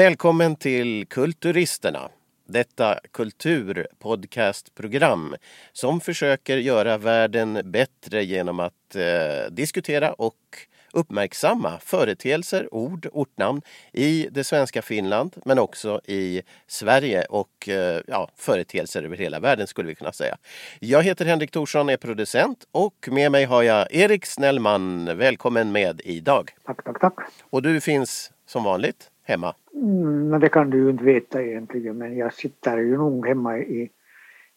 Välkommen till Kulturisterna. Detta kulturpodcastprogram som försöker göra världen bättre genom att eh, diskutera och uppmärksamma företeelser, ord, ortnamn i det svenska Finland men också i Sverige och eh, ja, företeelser över hela världen skulle vi kunna säga. Jag heter Henrik Thorsson, är producent och med mig har jag Erik Snellman. Välkommen med idag. Tack, tack, tack. Och du finns som vanligt hemma? Mm, det kan du ju inte veta egentligen men jag sitter ju nog hemma i,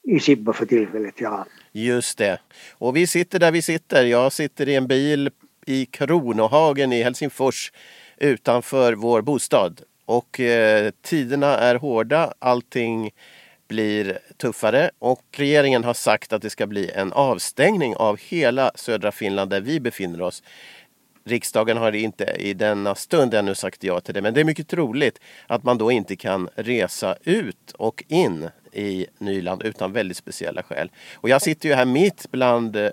i Sibba för tillfället. Ja. Just det. Och vi sitter där vi sitter. Jag sitter i en bil i Kronohagen i Helsingfors utanför vår bostad. Och eh, tiderna är hårda. Allting blir tuffare och regeringen har sagt att det ska bli en avstängning av hela södra Finland där vi befinner oss Riksdagen har inte i denna stund ännu sagt ja till det, men det är mycket troligt att man då inte kan resa ut och in i Nyland utan väldigt speciella skäl. Och jag sitter ju här mitt bland eh,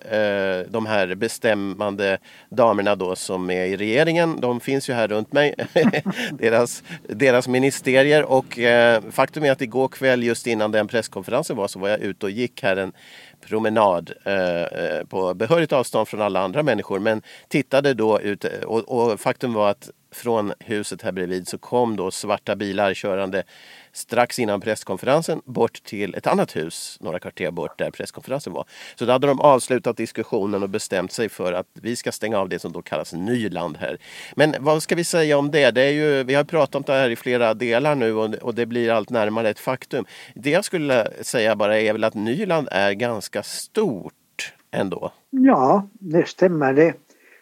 de här bestämmande damerna då som är i regeringen. De finns ju här runt mig, deras, deras ministerier. Och eh, faktum är att igår kväll just innan den presskonferensen var så var jag ute och gick här en promenad eh, eh, på behörigt avstånd från alla andra människor. Men tittade då ut och, och faktum var att från huset här bredvid så kom då svarta bilar körande strax innan presskonferensen bort till ett annat hus några kvarter bort där presskonferensen var. Så då hade de avslutat diskussionen och bestämt sig för att vi ska stänga av det som då kallas Nyland här. Men vad ska vi säga om det? det är ju, vi har pratat om det här i flera delar nu och, och det blir allt närmare ett faktum. Det jag skulle säga bara är väl att Nyland är ganska stort ändå. Ja, det stämmer det.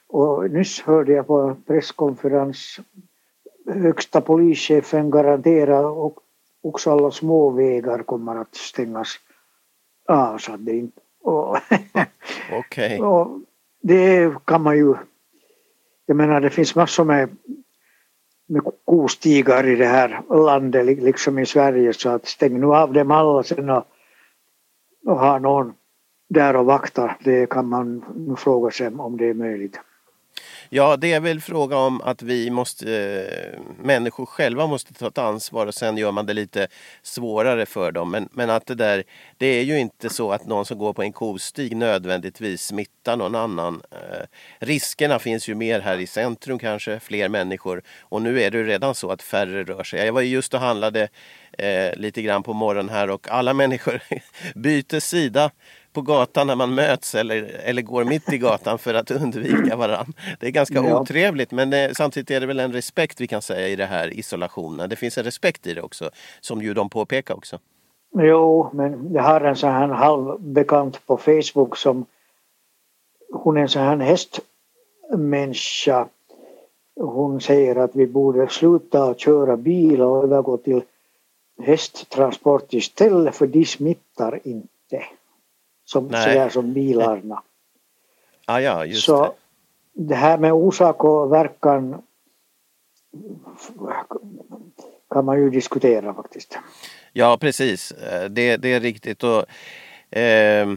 Och nyss hörde jag på presskonferens högsta polischefen garantera och också alla små vägar kommer att stängas av så att det inte... Okej. Okay. det kan man ju... Jag menar det finns massor med, med kostigar i det här landet liksom i Sverige så att stäng nu av dem alla sen och, och ha någon där och vakta. Det kan man fråga sig om det är möjligt. Ja, det är väl fråga om att vi måste, eh, människor själva måste ta ett ansvar och sen gör man det lite svårare för dem. Men, men att det där, det är ju inte så att någon som går på en kostig nödvändigtvis smittar någon annan. Eh, riskerna finns ju mer här i centrum kanske, fler människor. Och nu är det redan så att färre rör sig. Jag var just och handlade eh, lite grann på morgonen här och alla människor byter sida på gatan när man möts eller, eller går mitt i gatan för att undvika varandra. Det är ganska ja. otrevligt men det, samtidigt är det väl en respekt vi kan säga i det här isolationen. Det finns en respekt i det också som ju de påpekar också. Jo, men jag har en sån här halvbekant på Facebook som hon är en sån här hästmänniska. Hon säger att vi borde sluta köra bil och övergå till hästtransport istället för de smittar inte som, sådär som bilarna. Ah, ja, just så det. det här med orsak och verkan kan man ju diskutera faktiskt. Ja precis, eh, det, det är riktigt. Och, eh,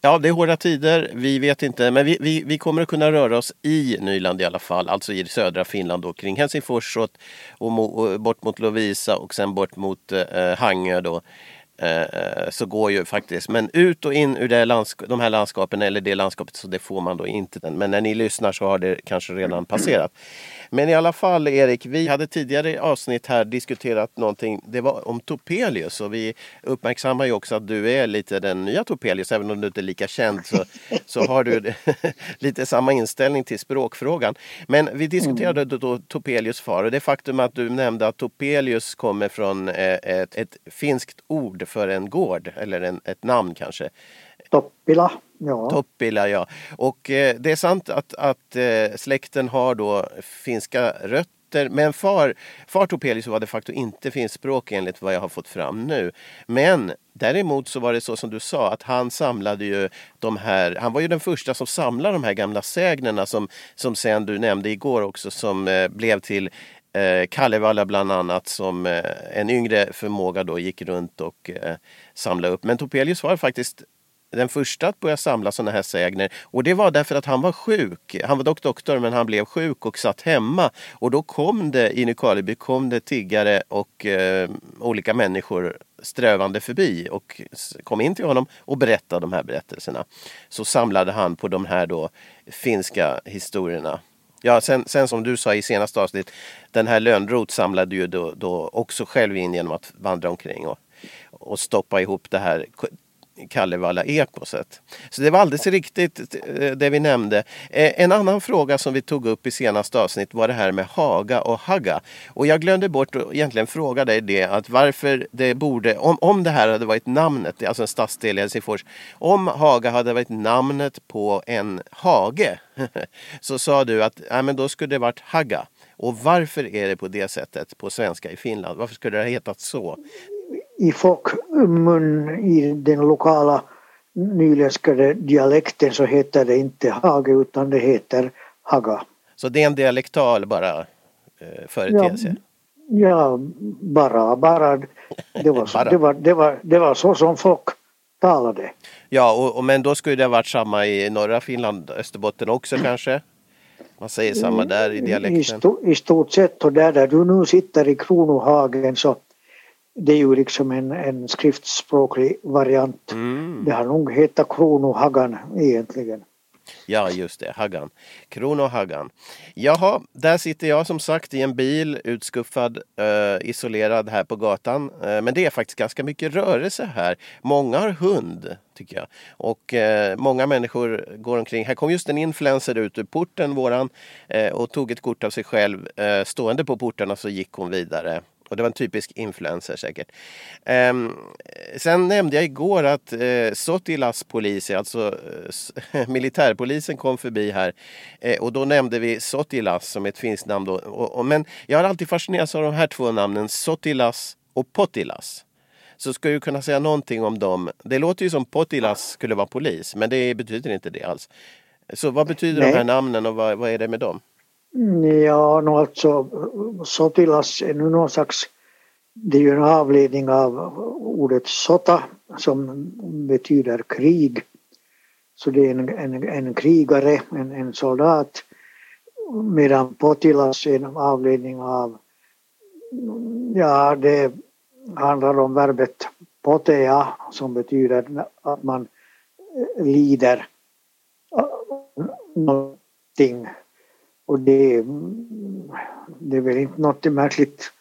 ja det är hårda tider, vi vet inte men vi, vi, vi kommer att kunna röra oss i Nyland i alla fall, alltså i södra Finland då, kring Helsingfors och, och, och bort mot Lovisa och sen bort mot eh, Hangö då. Eh, så går ju faktiskt, men ut och in ur det landsk- de här landskapen eller det landskapet så det får man då inte. Den. Men när ni lyssnar så har det kanske redan passerat. Men i alla fall Erik, vi hade tidigare avsnitt här diskuterat någonting, det var om Topelius och vi uppmärksammar ju också att du är lite den nya Topelius, även om du inte är lika känd så, så har du lite samma inställning till språkfrågan. Men vi diskuterade mm. då Topelius far och det faktum att du nämnde att Topelius kommer från eh, ett, ett finskt ord för en gård eller en, ett namn kanske. Toppila. Ja. Toppila, ja. Och eh, det är sant att, att eh, släkten har då finska rötter. Men far, far Topelius var de facto inte finskspråk enligt vad jag har fått fram nu. Men däremot så var det så som du sa att han samlade ju de här, han var ju den första som samlade de här gamla sägnerna som, som sen du nämnde igår också som eh, blev till eh, Kalevala bland annat som eh, en yngre förmåga då gick runt och eh, samlade upp. Men Topelius var faktiskt den första att börja samla sådana här sägner. Och det var därför att han var sjuk. Han var dock doktor men han blev sjuk och satt hemma. Och då kom det i Nykarleby kom det tiggare och eh, olika människor strövande förbi och kom in till honom och berättade de här berättelserna. Så samlade han på de här då finska historierna. Ja, sen, sen som du sa i senaste avsnitt, den här Lönnroth samlade ju då, då också själv in genom att vandra omkring och, och stoppa ihop det här. Kalevala-ekoset. Så det var alldeles riktigt eh, det vi nämnde. Eh, en annan fråga som vi tog upp i senaste avsnitt var det här med Haga och Haga. Och jag glömde bort att egentligen fråga dig det att varför det borde, om, om det här hade varit namnet, alltså en stadsdel i Helsingfors, om Haga hade varit namnet på en hage så sa du att ja, men då skulle det varit Haga. Och varför är det på det sättet på svenska i Finland? Varför skulle det ha hetat så? I folkmun i den lokala nyländska dialekten så heter det inte hage utan det heter haga. Så det är en dialektal bara eh, företeelse? Ja, ja, bara, bara. Det var, så, bara. Det, var, det, var, det var så som folk talade. Ja, och, och, men då skulle det ha varit samma i norra Finland, Österbotten också kanske? Man säger samma där i dialekten? I, sto, i stort sett och där, där du nu sitter i Kronohagen så det är ju liksom en, en skriftspråklig variant. Mm. Det har nog hetat Kronohagan egentligen. Ja, just det. Hagan. Kronohagan. Jaha, där sitter jag som sagt i en bil utskuffad, eh, isolerad här på gatan. Eh, men det är faktiskt ganska mycket rörelse här. Många har hund, tycker jag. Och eh, många människor går omkring. Här kom just en influencer ut ur porten, våran, och tog ett kort av sig själv stående på porten och så gick hon vidare. Och det var en typisk influencer säkert. Um, sen nämnde jag igår att uh, Sotilas polis, alltså uh, militärpolisen kom förbi här. Uh, och då nämnde vi Sotilas som ett finskt namn. Då. Och, och, men jag har alltid fascinerats av de här två namnen, Sotilas och Potilas. Så ska du kunna säga någonting om dem. Det låter ju som Potilas skulle vara polis, men det betyder inte det alls. Så vad betyder Nej. de här namnen och vad, vad är det med dem? Ja, no alltså Sotilas är nu någon slags, det är ju en avledning av ordet sota som betyder krig. Så det är en, en, en krigare, en, en soldat. Medan Potilas är en avledning av, ja det handlar om verbet potea som betyder att man lider någonting och det, det är väl inte något märkligt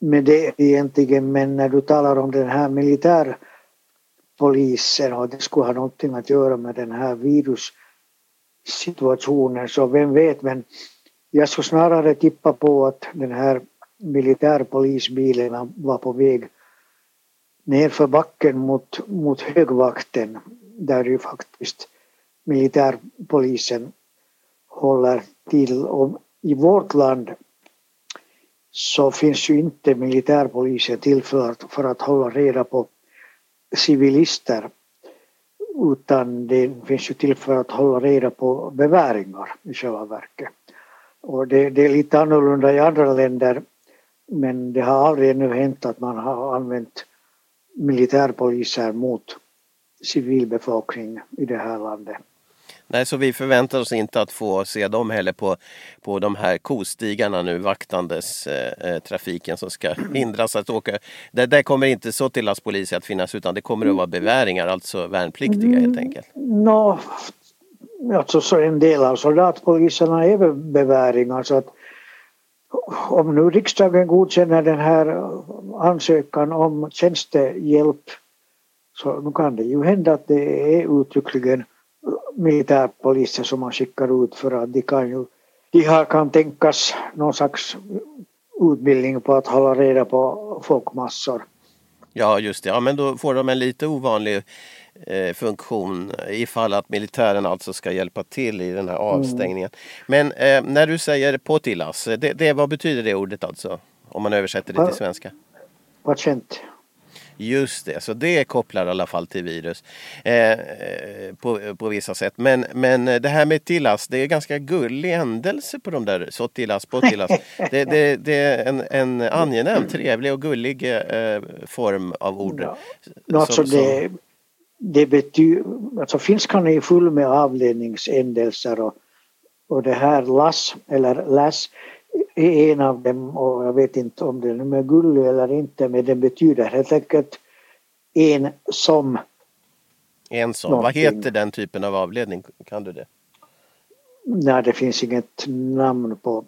med det egentligen men när du talar om den här militärpolisen och det skulle ha någonting att göra med den här virussituationen så vem vet? Men jag skulle snarare tippa på att den här militärpolisbilen var på väg nerför backen mot, mot högvakten där ju faktiskt militärpolisen håller till. Och I vårt land så finns ju inte militärpolisen till för, för att hålla reda på civilister utan det finns ju till för att hålla reda på beväringar i själva verket. Och det, det, är lite annorlunda i andra länder men det har aldrig ännu hänt att man har använt militärpoliser mot civilbefolkning i det här landet. Nej, så vi förväntar oss inte att få se dem heller på, på de här kostigarna nu vaktandes eh, eh trafiken som ska hindras att åka. Där, där kommer inte så till poliser att finnas utan det kommer att vara beväringar, alltså värnpliktiga helt enkelt. No, alltså så en del av soldatpoliserna är beväringar så att om nu riksdagen godkänner den här ansökan om tjänstehjälp så nu kan det ju hända att det är uttryckligen militärpoliser som man skickar ut för att de kan ju, de här kan tänkas någon slags utbildning på att hålla reda på folkmassor. Ja just det, ja, men då får de en lite ovanlig eh, funktion ifall att militären alltså ska hjälpa till i den här mm. avstängningen. Mm. Men eh, när du säger potilas, det, det, vad betyder det ordet alltså? Om man översätter det till svenska? Patient. Just det, så det kopplar i alla fall till virus eh, på, på vissa sätt. Men, men det här med Tillas, det är ganska gullig ändelse på de där så Tillas på Tillas. Det, det, det är en, en angenäm, trevlig och gullig eh, form av ord. Ja. Alltså det, det betyder, alltså finskan är full med avledningsändelser och, och det här lass eller läs är en av dem och jag vet inte om den är gullig eller inte men den betyder helt enkelt en som. En som, någonting. vad heter den typen av avledning? Kan du det? Nej, det finns inget namn på,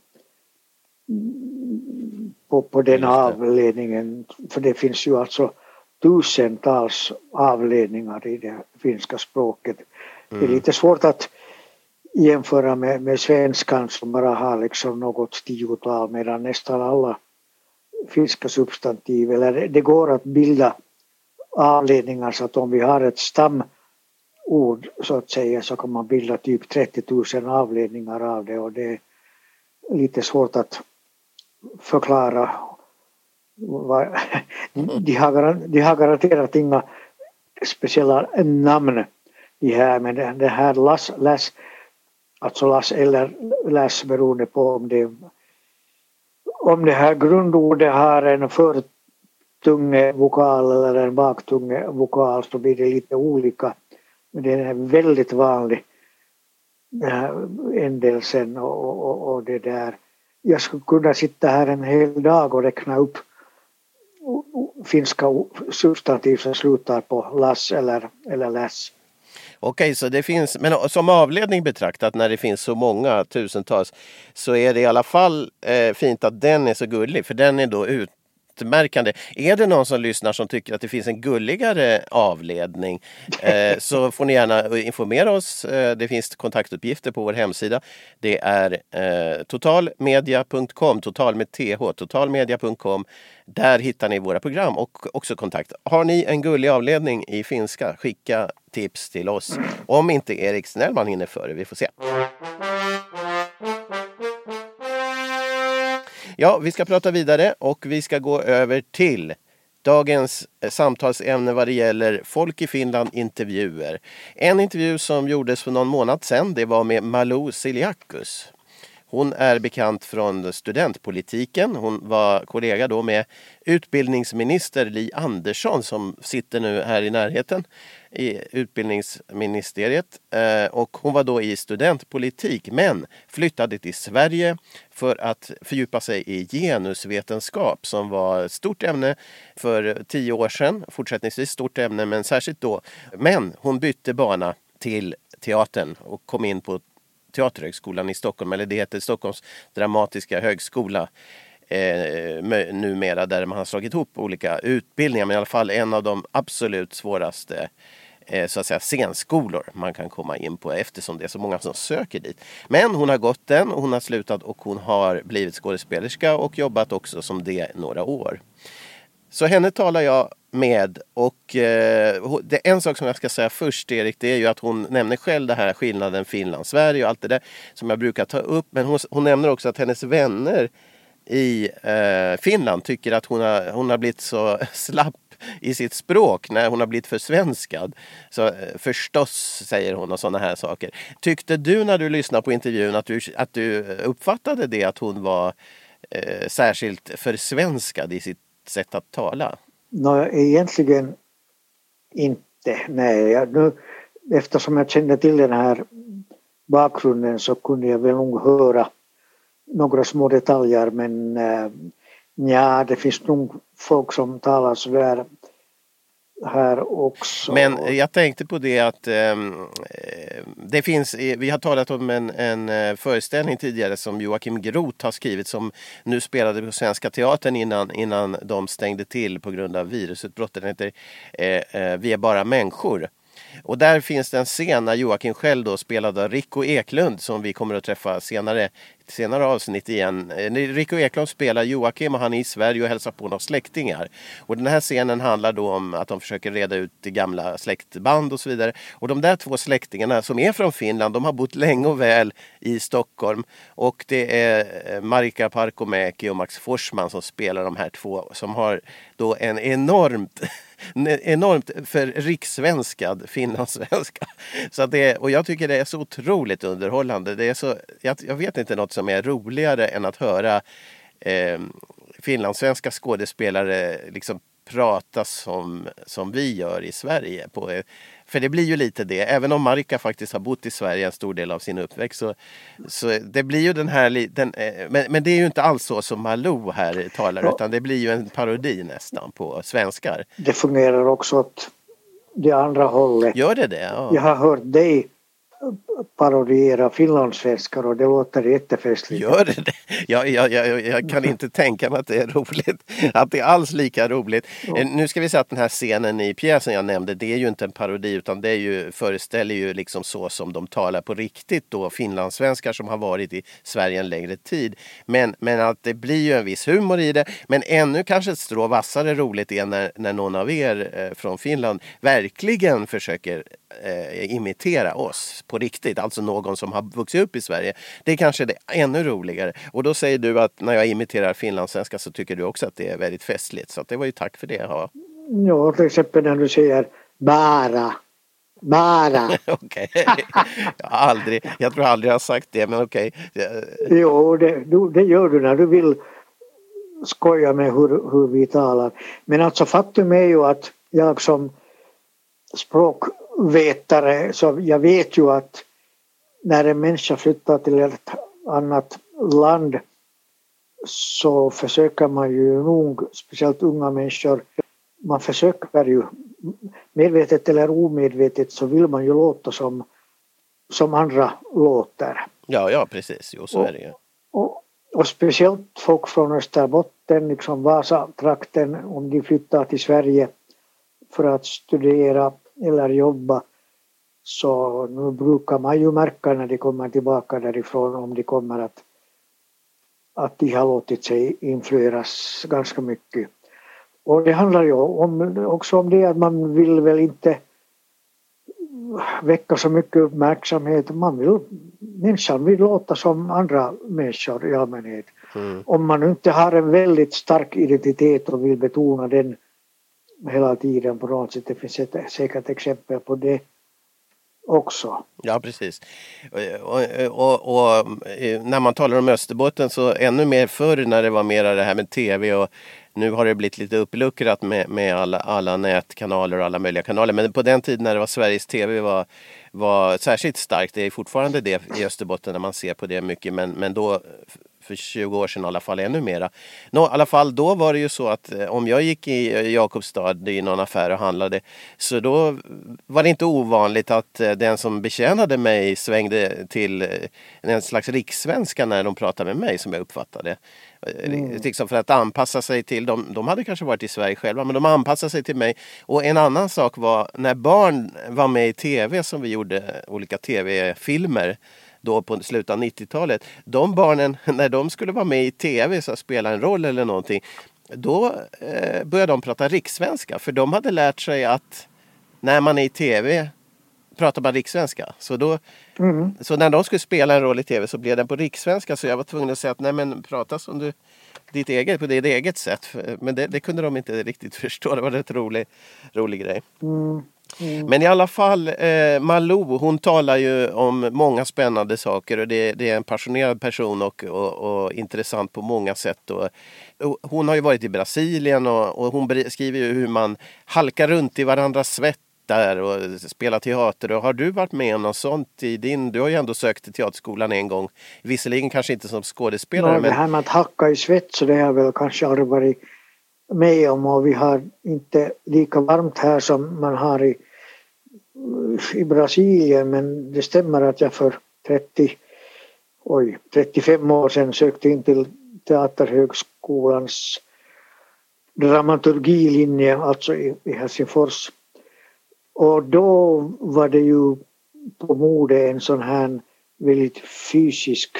på, på den avledningen. För det finns ju alltså tusentals avledningar i det finska språket. Mm. Det är mm. lite svårt att jämföra med, med svenskan som bara har liksom något tiotal medan nästan alla finska substantiv, eller det går att bilda avledningar så att om vi har ett stamord så att säga så kan man bilda typ 30 000 avledningar av det och det är lite svårt att förklara. De har, de har garanterat inga speciella namn de här men det här läs, läs alltså lass eller läs beroende på om det om det här grundordet har en förtunge vokal eller en baktunge vokal så blir det lite olika. Men det är väldigt vanlig ändelsen eh, och, och, och det där. Jag skulle kunna sitta här en hel dag och räkna upp finska substantiv som slutar på lass eller, eller läs. Okej, så det finns, men som avledning betraktat när det finns så många tusentals så är det i alla fall eh, fint att den är så gullig för den är då ut, utmärkande. Är det någon som lyssnar som tycker att det finns en gulligare avledning eh, så får ni gärna eh, informera oss. Eh, det finns kontaktuppgifter på vår hemsida. Det är eh, totalmedia.com, total med th, totalmedia.com. Där hittar ni våra program och också kontakt. Har ni en gullig avledning i finska, skicka tips till oss. Om inte Erik Snellman hinner före, vi får se. Ja, vi ska prata vidare och vi ska gå över till dagens eh, samtalsämne vad det gäller Folk i Finland intervjuer. En intervju som gjordes för någon månad sedan, det var med Malou Siliakus. Hon är bekant från studentpolitiken. Hon var kollega då med utbildningsminister Li Andersson som sitter nu här i närheten i utbildningsministeriet. Eh, och hon var då i studentpolitik men flyttade till Sverige för att fördjupa sig i genusvetenskap som var ett stort ämne för tio år sedan. Fortsättningsvis stort ämne men särskilt då. Men hon bytte bana till teatern och kom in på Teaterhögskolan i Stockholm, eller det heter Stockholms dramatiska högskola eh, numera där man har slagit ihop olika utbildningar. Men i alla fall en av de absolut svåraste eh, Eh, så att säga, scenskolor man kan komma in på eftersom det är så många som söker dit. Men hon har gått den och hon har slutat och hon har blivit skådespelerska och jobbat också som det några år. Så henne talar jag med och eh, det, en sak som jag ska säga först Erik, det är ju att hon nämner själv det här skillnaden Finland-Sverige och allt det där som jag brukar ta upp. Men hon, hon nämner också att hennes vänner i eh, Finland tycker att hon har, hon har blivit så slapp i sitt språk när hon har blivit försvenskad. Så eh, förstås, säger hon och sådana här saker. Tyckte du när du lyssnade på intervjun att du, att du eh, uppfattade det att hon var eh, särskilt försvenskad i sitt sätt att tala? Nej, egentligen inte. Nej, jag, nu, eftersom jag kände till den här bakgrunden så kunde jag väl nog höra några små detaljer men eh, ja, det finns nog folk som talar sådär här också. Men jag tänkte på det att ehm, eh, det finns, eh, vi har talat om en, en eh, föreställning tidigare som Joakim Groth har skrivit som nu spelade på Svenska Teatern innan, innan de stängde till på grund av virusutbrottet. Den heter eh, eh, Vi är bara människor. Och där finns det en scen när Joakim själv då spelade Rico Eklund som vi kommer att träffa senare senare avsnitt igen. Eh, Rico Eklund spelar Joakim och han är i Sverige och hälsar på några släktingar. Och den här scenen handlar då om att de försöker reda ut gamla släktband och så vidare. Och de där två släktingarna som är från Finland, de har bott länge och väl i Stockholm. Och det är eh, Marika Parkomäki och Max Forsman som spelar de här två som har då en enormt enormt för rikssvenskad finlandssvenska. Så det, och jag tycker det är så otroligt underhållande. Det är så, jag, jag vet inte något som är roligare än att höra eh, finlandssvenska skådespelare liksom prata som, som vi gör i Sverige. På, för det blir ju lite det, även om Marika faktiskt har bott i Sverige en stor del av sin uppväxt. Så, så det blir ju den här, den, eh, men, men det är ju inte alls så som Malou här talar ja. utan det blir ju en parodi nästan på svenskar. Det fungerar också åt det andra hållet. Gör det det? Ja. Jag har hört dig parodiera finlandssvenskar och det låter jättefestligt. Gör det det? Jag, jag, jag, jag, kan inte tänka mig att det är roligt. Att det är alls lika roligt. Ja. Eh, nu ska vi säga att den här scenen i pjäsen jag nämnde det är ju inte en parodi utan det är ju, föreställer ju liksom så som de talar på riktigt då finlandssvenskar som har varit i Sverige en längre tid. Men, men att det blir ju en viss humor i det. Men ännu kanske ett strå vassare roligt är när, när någon av er eh, från Finland verkligen försöker eh, imitera oss på riktigt, alltså någon som har vuxit upp i Sverige. Det är kanske det ännu roligare. Och då säger du att när jag imiterar finlandssvenska så tycker du också att det är väldigt festligt. Så det var ju tack för det. Ja, ja till exempel när du säger bara. Bara. okej. Jag har aldrig, jag tror aldrig jag har sagt det men okej. jo, det, det gör du när du vill skoja med hur, hur vi talar. Men alltså faktum är ju att jag som språk vetare så jag vet ju att när en människa flyttar till ett annat land så försöker man ju nog, speciellt unga människor, man försöker ju medvetet eller omedvetet så vill man ju låta som, som andra låter. Ja, ja precis, jo så är det ju. Och, och, speciellt folk från Österbotten, liksom Vasatrakten, om de flyttar till Sverige för att studera eller jobba så nu brukar man ju märka när de kommer tillbaka därifrån om de kommer att, att de har låtit sig influeras ganska mycket. Och det handlar ju om, också om det att man vill väl inte väcka så mycket uppmärksamhet. Man vill, människan vill låta som andra människor i allmänhet. Mm. Om man inte har en väldigt stark identitet och vill betona den hela tiden på något sätt. Det finns ett, säkert exempel på det också. Ja precis. Och, och, och, eh, när man talar om Österbotten så ännu mer förr när det var mera det här med tv och nu har det blivit lite uppluckrat med, med alla, alla nätkanaler och alla möjliga kanaler. Men på den tiden när det var Sveriges TV var, var särskilt starkt. Det är fortfarande det i Österbotten när man ser på det mycket. Men, men då för 20 år sedan i alla fall ännu mera. Nå, I alla fall då var det ju så att eh, om jag gick i eh, Jakobstad i någon affär och handlade så då var det inte ovanligt att eh, den som betjänade mig svängde till en slags rikssvenska när de pratade med mig som jag uppfattade. Mm. Liksom för att anpassa sig till dem. De hade kanske varit i Sverige själva men de anpassade sig till mig. Och en annan sak var när barn var med i tv som vi gjorde olika tv-filmer då på slutet av 90-talet. De barnen, när de skulle vara med i tv, så spela en roll eller någonting, då eh, började de prata rikssvenska. För de hade lärt sig att när man är i tv pratar man rikssvenska. Så, då, mm. så när de skulle spela en roll i tv så blev den på rikssvenska. Så jag var tvungen att säga att nej men prata som du ditt eget, på ditt eget sätt. Men det, det kunde de inte riktigt förstå. Det var en rätt rolig, rolig grej. Mm. Mm. Men i alla fall, eh, Malou hon talar ju om många spännande saker och det, det är en passionerad person och, och, och intressant på många sätt. Och, och, hon har ju varit i Brasilien och, och hon skriver ju hur man halkar runt i varandras svett där och spelar teater. Och har du varit med om något sånt i din... Du har ju ändå sökt till teaterskolan en gång. Visserligen kanske inte som skådespelare. No, men... Det här med att hacka i svett så det har jag väl kanske aldrig varit med om och vi har inte lika varmt här som man har i, i Brasilien men det stämmer att jag för 30, oj, 35 år sedan sökte in till Teaterhögskolans dramaturgilinje, alltså i, i Helsingfors. Och då var det ju på mode en sån här väldigt fysisk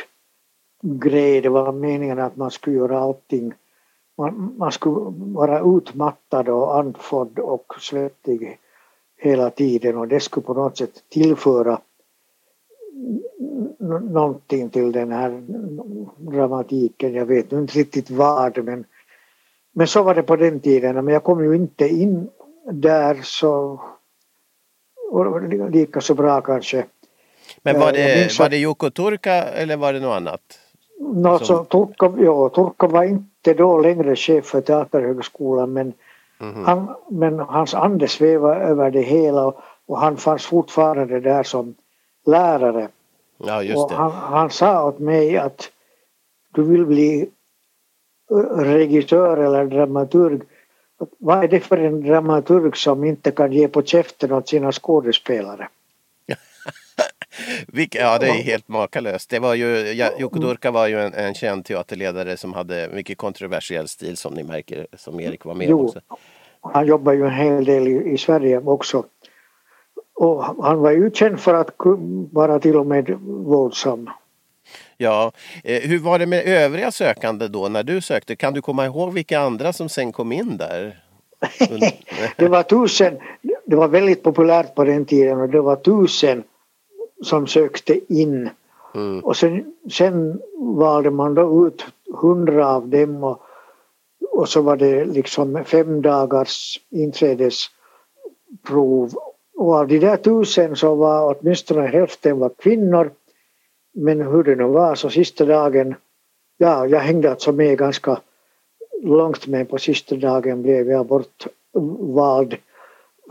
grej. Det var meningen att man skulle göra allting man, man skulle vara utmattad och andfådd och svettig hela tiden och det skulle på något sätt tillföra någonting till den här dramatiken. Jag vet inte riktigt vad men, men så var det på den tiden. Men jag kom ju inte in där så lika så bra kanske. Men var eh, det, var det Joko Turka eller var det något annat? No, som... Turka, ja, Turka var inte då längre chef för Teaterhögskolan men Mm. Han, men hans ande svävade över det hela och, och han fanns fortfarande där som lärare. Ja, just det. Han, han, sa åt mig att du vill bli regissör eller dramaturg. Vad är det för en dramaturg som inte kan ge på käften åt sina skådespelare? Ja, det är helt makalöst. Det var ju, ja, Jocke Durka var ju en, en känd teaterledare som hade mycket kontroversiell stil som ni märker, som Erik var med jo, också. Han jobbar ju en hel del i, i Sverige också. Och han var ju känd för att vara till och med våldsam. Ja, eh, hur var det med övriga sökande då när du sökte? Kan du komma ihåg vilka andra som sen kom in där? det var tusen, det var väldigt populärt på den tiden och det var tusen som sökte in. Mm. Och sen, sen valde man då ut hundra av dem och, och så var det liksom fem dagars inträdesprov. Och av de där tusen så var åtminstone hälften var kvinnor. Men hur det nu var så sista dagen, ja jag hängde alltså med ganska långt men på sista dagen blev jag bortvald.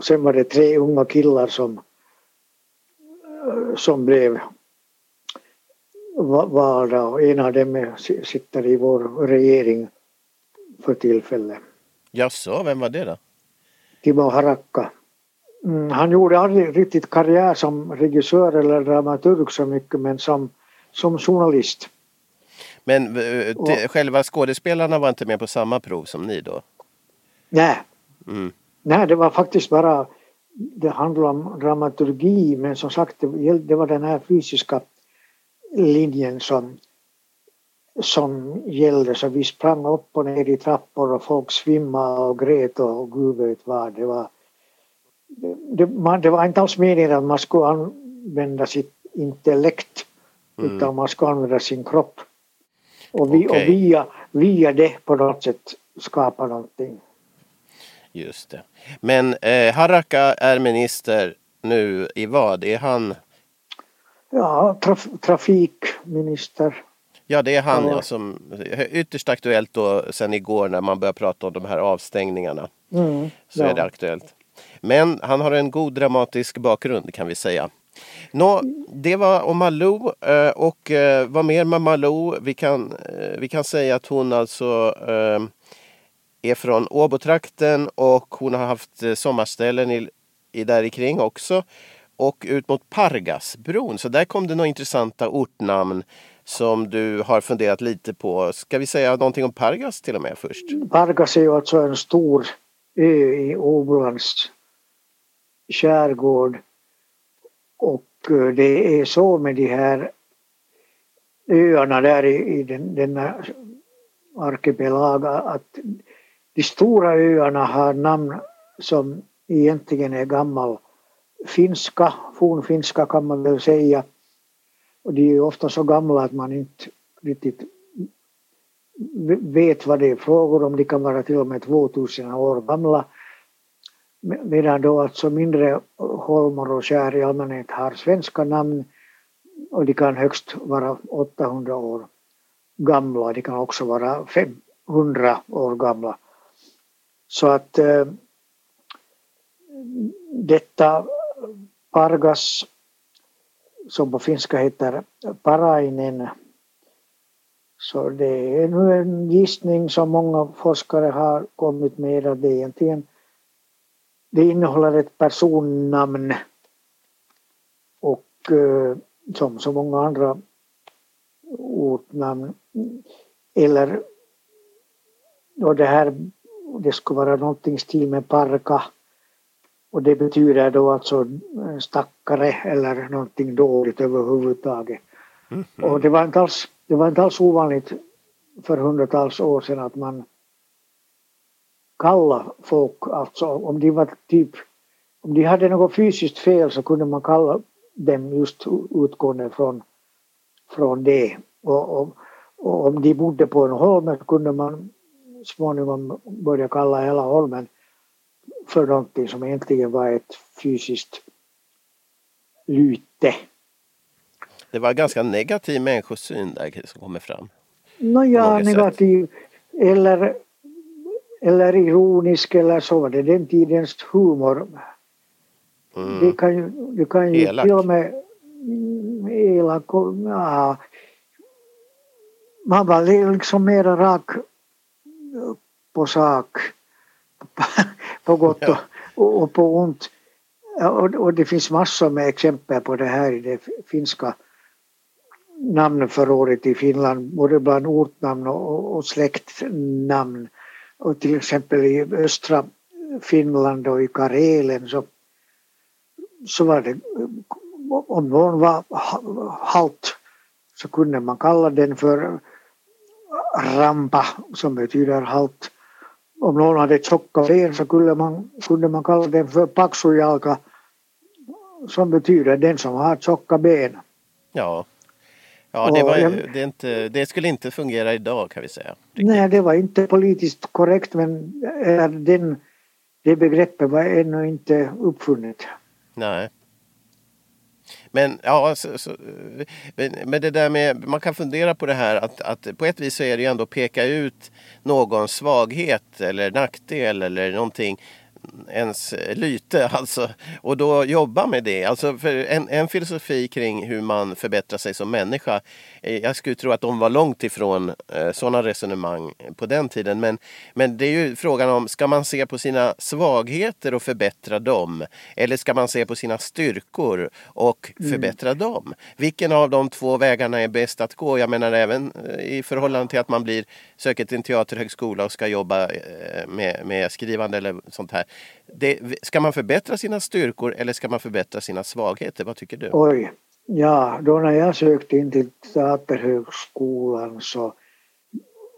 Sen var det tre unga killar som som blev valda och en av dem sitter i vår regering för tillfället. Jaså, vem var det då? Timo Harakka. Mm, han gjorde aldrig riktigt karriär som regissör eller dramaturg så mycket men som, som journalist. Men uh, och, själva skådespelarna var inte med på samma prov som ni då? Nej. Mm. Nej, det var faktiskt bara det handlar om dramaturgi men som sagt det var den här fysiska linjen som, som gällde så vi sprang upp och ner i trappor och folk svimmade och grät och gud vet vad det var. Det, man, det var inte alls meningen att man skulle använda sitt intellekt mm. utan man skulle använda sin kropp. Och, vi, okay. och via, via det på något sätt skapa någonting. Just det. Men eh, Haraka är minister nu i vad? Är han? Ja, traf trafikminister. Ja, det är han ja, som ytterst aktuellt då sen igår när man börjar prata om de här avstängningarna. Mm, så ja. är det aktuellt. Men han har en god dramatisk bakgrund kan vi säga. Nå, det var om Malou eh, och eh, vad mer med Malou? Vi kan, eh, vi kan säga att hon alltså är från Åbotrakten och hon har haft eh, sommarställen i, i där kring också. Och ut mot Pargasbron. Så där kom det några intressanta ortnamn som du har funderat lite på. Ska vi säga någonting om Pargas till och med först? Pargas är ju alltså en stor ö i Åbolands skärgård. Och eh, det är så med de här öarna där i, i den, denna arkipelag att de stora öarna har namn som egentligen är gammal finska, fornfinska kan man väl säga. Och de är ofta så gamla att man inte riktigt vet vad det är frågor om. De kan vara till och med 2000 år gamla. Medan då alltså mindre holmar och skär i allmänhet har svenska namn och de kan högst vara 800 år gamla. De kan också vara 500 år gamla. Så att eh, detta Pargas som på finska heter Parainen så det är nu en gissning som många forskare har kommit med att det egentligen det innehåller ett personnamn. Och eh, som så många andra ortnamn eller och det här det skulle vara någonting stil med parka och det betyder då alltså stackare eller någonting dåligt överhuvudtaget. Mm. Och det var, inte alls, det var inte alls ovanligt för hundratals år sedan att man kallade folk, alltså om de var typ, om de hade något fysiskt fel så kunde man kalla dem just utgående från, från det. Och, och, och om de bodde på en holme så kunde man småningom började kalla hela holmen för någonting som egentligen var ett fysiskt lyte. Det var ganska negativ människosyn där som kommer fram. Nåja, negativ eller, eller ironisk eller så var det den tidens humor. Mm. Det kan ju, det kan ju Elak. till och med elak ja, man var li- liksom mera rak på sak på gott och, och, och på ont. Och, och det finns massor med exempel på det här i det finska namnförrådet i Finland, både bland ortnamn och, och släktnamn. Och till exempel i östra Finland och i Karelen så, så var det, om någon var ha- halt så kunde man kalla den för rampa som betyder halt. Om någon hade tjocka ben så kunde man, kunde man kalla den för paksujalka som betyder den som har tjocka ben. Ja. Ja, det, var, det, är inte, det skulle inte fungera idag kan vi säga. Nej, det var inte politiskt korrekt men den, det begreppet var ännu inte uppfunnet. Nej. Men ja, så, så, men, men det där med, man kan fundera på det här att, att på ett vis så är det ju ändå att peka ut någon svaghet eller nackdel eller någonting ens lyte alltså och då jobba med det. Alltså för en, en filosofi kring hur man förbättrar sig som människa. eh, Jag skulle tro att de var långt ifrån eh, sådana resonemang på den tiden. Men, men det är ju frågan om, ska man se på sina svagheter och förbättra dem? Eller ska man se på sina styrkor och förbättra dem? Vilken av de två vägarna är bäst att gå? Jag menar även eh, i förhållande till att man blir, söker till en teaterhögskola och ska jobba med, med skrivande eller sånt här. Det, ska man förbättra sina styrkor eller ska man förbättra sina svagheter? Vad tycker du? Oj, ja, då när jag sökte in till Teaterhögskolan så,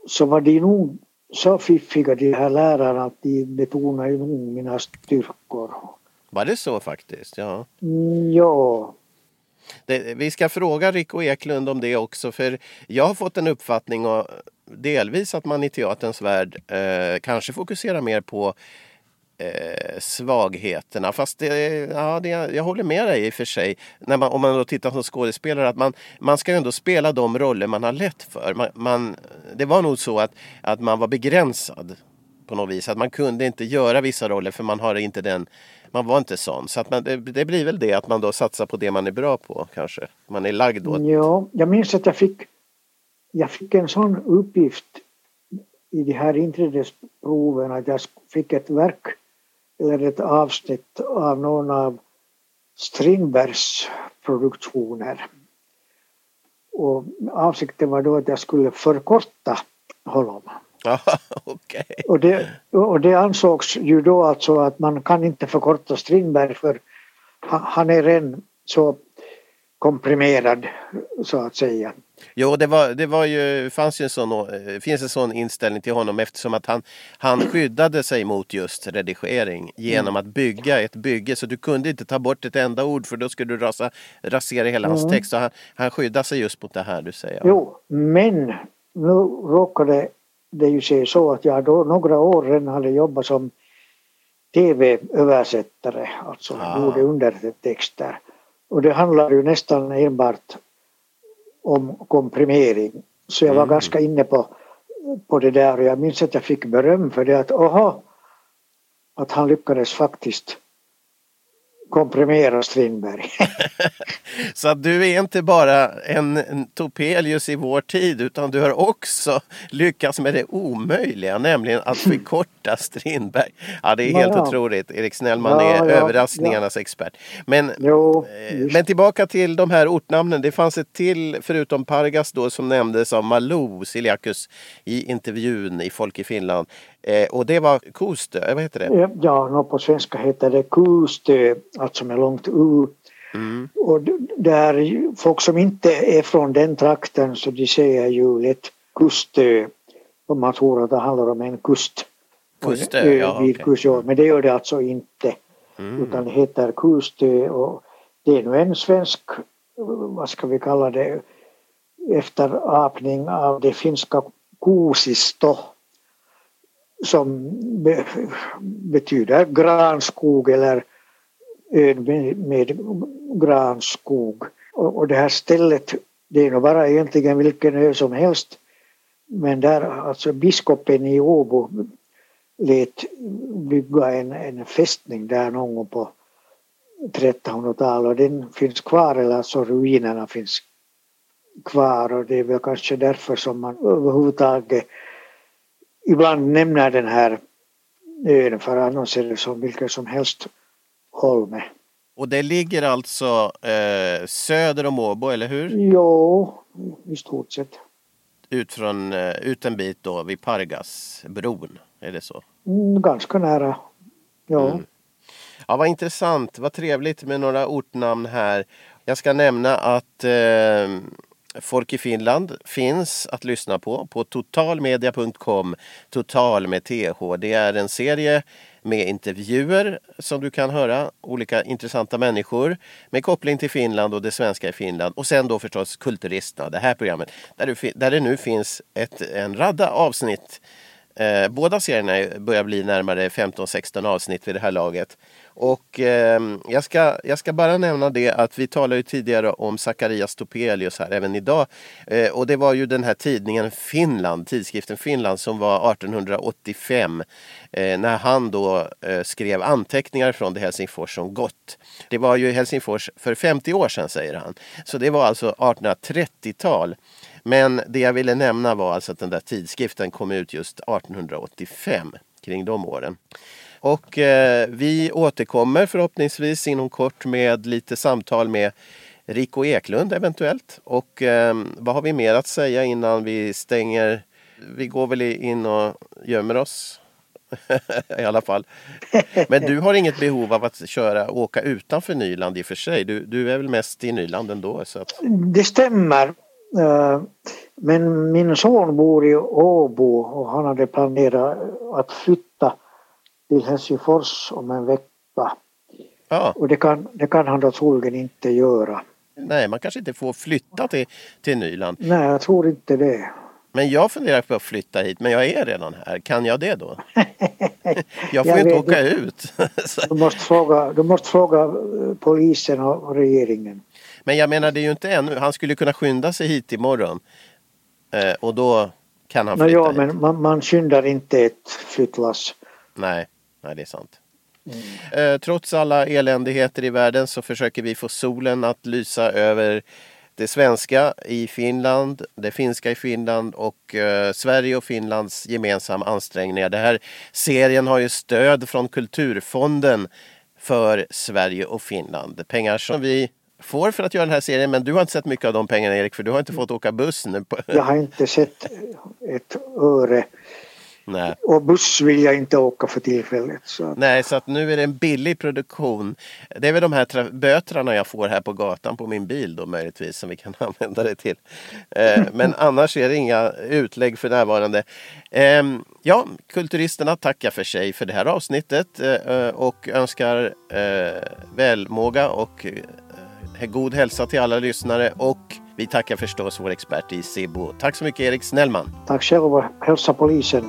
så var de nog så fiffiga de här lärarna att de betonade nog mina styrkor. Var det så faktiskt? Ja. Mm, ja, Det, vi ska fråga Rico Eklund om det också för jag har fått en uppfattning och delvis att man i teaterns värld eh, kanske fokuserar mer på eh, svagheterna. Fast det, ja, det, jag håller med dig i och för sig. När man, om man då tittar som skådespelare att man, man ska ju ändå spela de roller man har lätt för. Man, man, det var nog så att, att man var begränsad på något vis. Att man kunde inte göra vissa roller för man har inte den man var inte sån. Så att man, det, det blir väl det att man då satsar på det man är bra på kanske. Man är lagd åt. ja, jag minns att jag fick, jag fick en sån uppgift i de här inträdesproven att jag fick ett verk eller ett avsnitt av någon av Strindbergs produktioner. Och avsikten var då att jag skulle förkorta honom. Ja, okej. Och det, och det ansågs ju då alltså att man kan inte förkorta Strindberg för ha- han är redan så komprimerad så att säga. Jo, det, var, det var ju, fanns ju en sån, eh, finns en sån inställning till honom eftersom att han, han skyddade sig mot just redigering genom att bygga ett bygge. Så du kunde inte ta bort ett enda ord för då skulle du rasa, rasera hela hans text. Så han, han skyddade sig just mot det här du säger. Jo, men nu råkade det ju se så att jag då några år redan hade jobbat som tv-översättare, alltså Ah. gjorde undertexter. Och det handlar ju nästan enbart om komprimering. Så jag var Mm. ganska inne på, på det där och jag minns att jag fick beröm för det att aha, att han lyckades faktiskt komprimera Strindberg. Så du är inte bara en, en Topelius i vår tid utan du har också lyckats med det omöjliga, nämligen att förkorta Strindberg. Ja, det är helt Ja. otroligt. Erik Snellman Ja, är överraskningarnas expert. Men jo, Eh. Men tillbaka till de här ortnamnen. Det fanns ett till, förutom Pargas då, som nämndes av Malou Siliakus i intervjun i Folk i Finland. Eh, och det var Kostö, vad heter det? Ja, Ja, nå på svenska heter det kustö, alltså med långt u. Mm. Och där folk som inte är från den trakten så de säger ju lätt kustö om man tror att det handlar om en kust. Och en Kustö, ö ja, vid okej. kust, ja. Men det gör det alltså inte. Mm. Utan det heter kustö och det är nu en svensk, vad ska vi kalla det, efterapning av det finska kuusisto som be, betyder granskog eller ön med, med granskog. Och, och det här stället, det är nog bara egentligen vilken ö som helst. Men där, alltså biskopen i Åbo lät bygga en, en fästning där någon gång på 1300-talet och den finns kvar, eller alltså ruinerna finns kvar och det är väl kanske därför som man överhuvudtaget ibland nämner den här ön för annars är det som vilken som helst holme. Och det ligger alltså eh, söder om Åbo, eller hur? Jo, i stort sett. Ut, från, eh, ut en bit då vid Pargasbron, är det så? Mm, ganska nära, ja. Mm. Ja, vad intressant, vad trevligt med några ortnamn här. Jag ska nämna att eh, Folk i Finland finns att lyssna på på totalmedia.com. Total med TH. Det är en serie med intervjuer som du kan höra. Olika intressanta människor med koppling till Finland och det svenska i Finland. Och sen då förstås Kulturisterna, det här programmet där, du, där det nu finns ett, en radda avsnitt. Eh, båda serierna börjar bli närmare 15-16 avsnitt vid det här laget. Och eh, jag, ska, jag ska bara nämna det att vi talade ju tidigare om Zacharias Topelius här även idag. Eh, och det var ju den här tidningen Finland, tidskriften Finland som var 1885 eh, när han då eh, skrev anteckningar från det Helsingfors som gått. Det var ju Helsingfors för 50 år sedan säger han. Så det var alltså 1830-tal. Men det jag ville nämna var alltså att den där tidskriften kom ut just 1885 kring de åren. Och eh, vi återkommer förhoppningsvis inom kort med lite samtal med Rico Eklund eventuellt. Och eh, vad har vi mer att säga innan vi stänger? Vi går väl in och gömmer oss i alla fall. Men du har inget behov av att köra, åka utanför Nyland i och för sig. Du, du är väl mest i Nyland ändå? Så att... Det stämmer. Eh, men min son bor i Åbo och han hade planerat att flytta till Helsingfors om en vecka. Ja. Och det kan, det kan han då troligen inte göra. Nej, man kanske inte får flytta till, till Nyland. Nej, jag tror inte det. Men jag funderar på att flytta hit, men jag är redan här. Kan jag det då? jag får ju inte åka ut. du, måste fråga, du måste fråga eh, polisen och regeringen. Men jag menar, det är ju inte ännu. Han skulle kunna skynda sig hit imorgon. Eh, och då kan han flytta ja, hit. men man, man skyndar inte ett flyttlass. Nej. Nej, det är sant. Mm. Eh, trots alla eländigheter i världen så försöker vi få solen att lysa över det svenska i Finland, det finska i Finland och eh, Sverige och Finlands gemensamma ansträngningar. Den här serien har ju stöd från Kulturfonden för Sverige och Finland. Pengar som vi får för att göra den här serien men du har inte sett mycket av de pengarna Erik för du har inte fått åka buss nu. Jag har inte sett ett öre Nej. Och buss vill jag inte åka för tillfället. Så. Nej, så att nu är det en billig produktion. Det är väl de här böterna jag får här på gatan på min bil då möjligtvis som vi kan använda det till. Eh, men annars är det inga utlägg för närvarande. Eh, ja, Kulturisterna tackar för sig för det här avsnittet eh, och önskar eh, välmåga och eh, god hälsa till alla lyssnare och vi tackar förstås vår expert i SIBO. Tack så mycket Erik Snellman. Tack själv och hälsa polisen.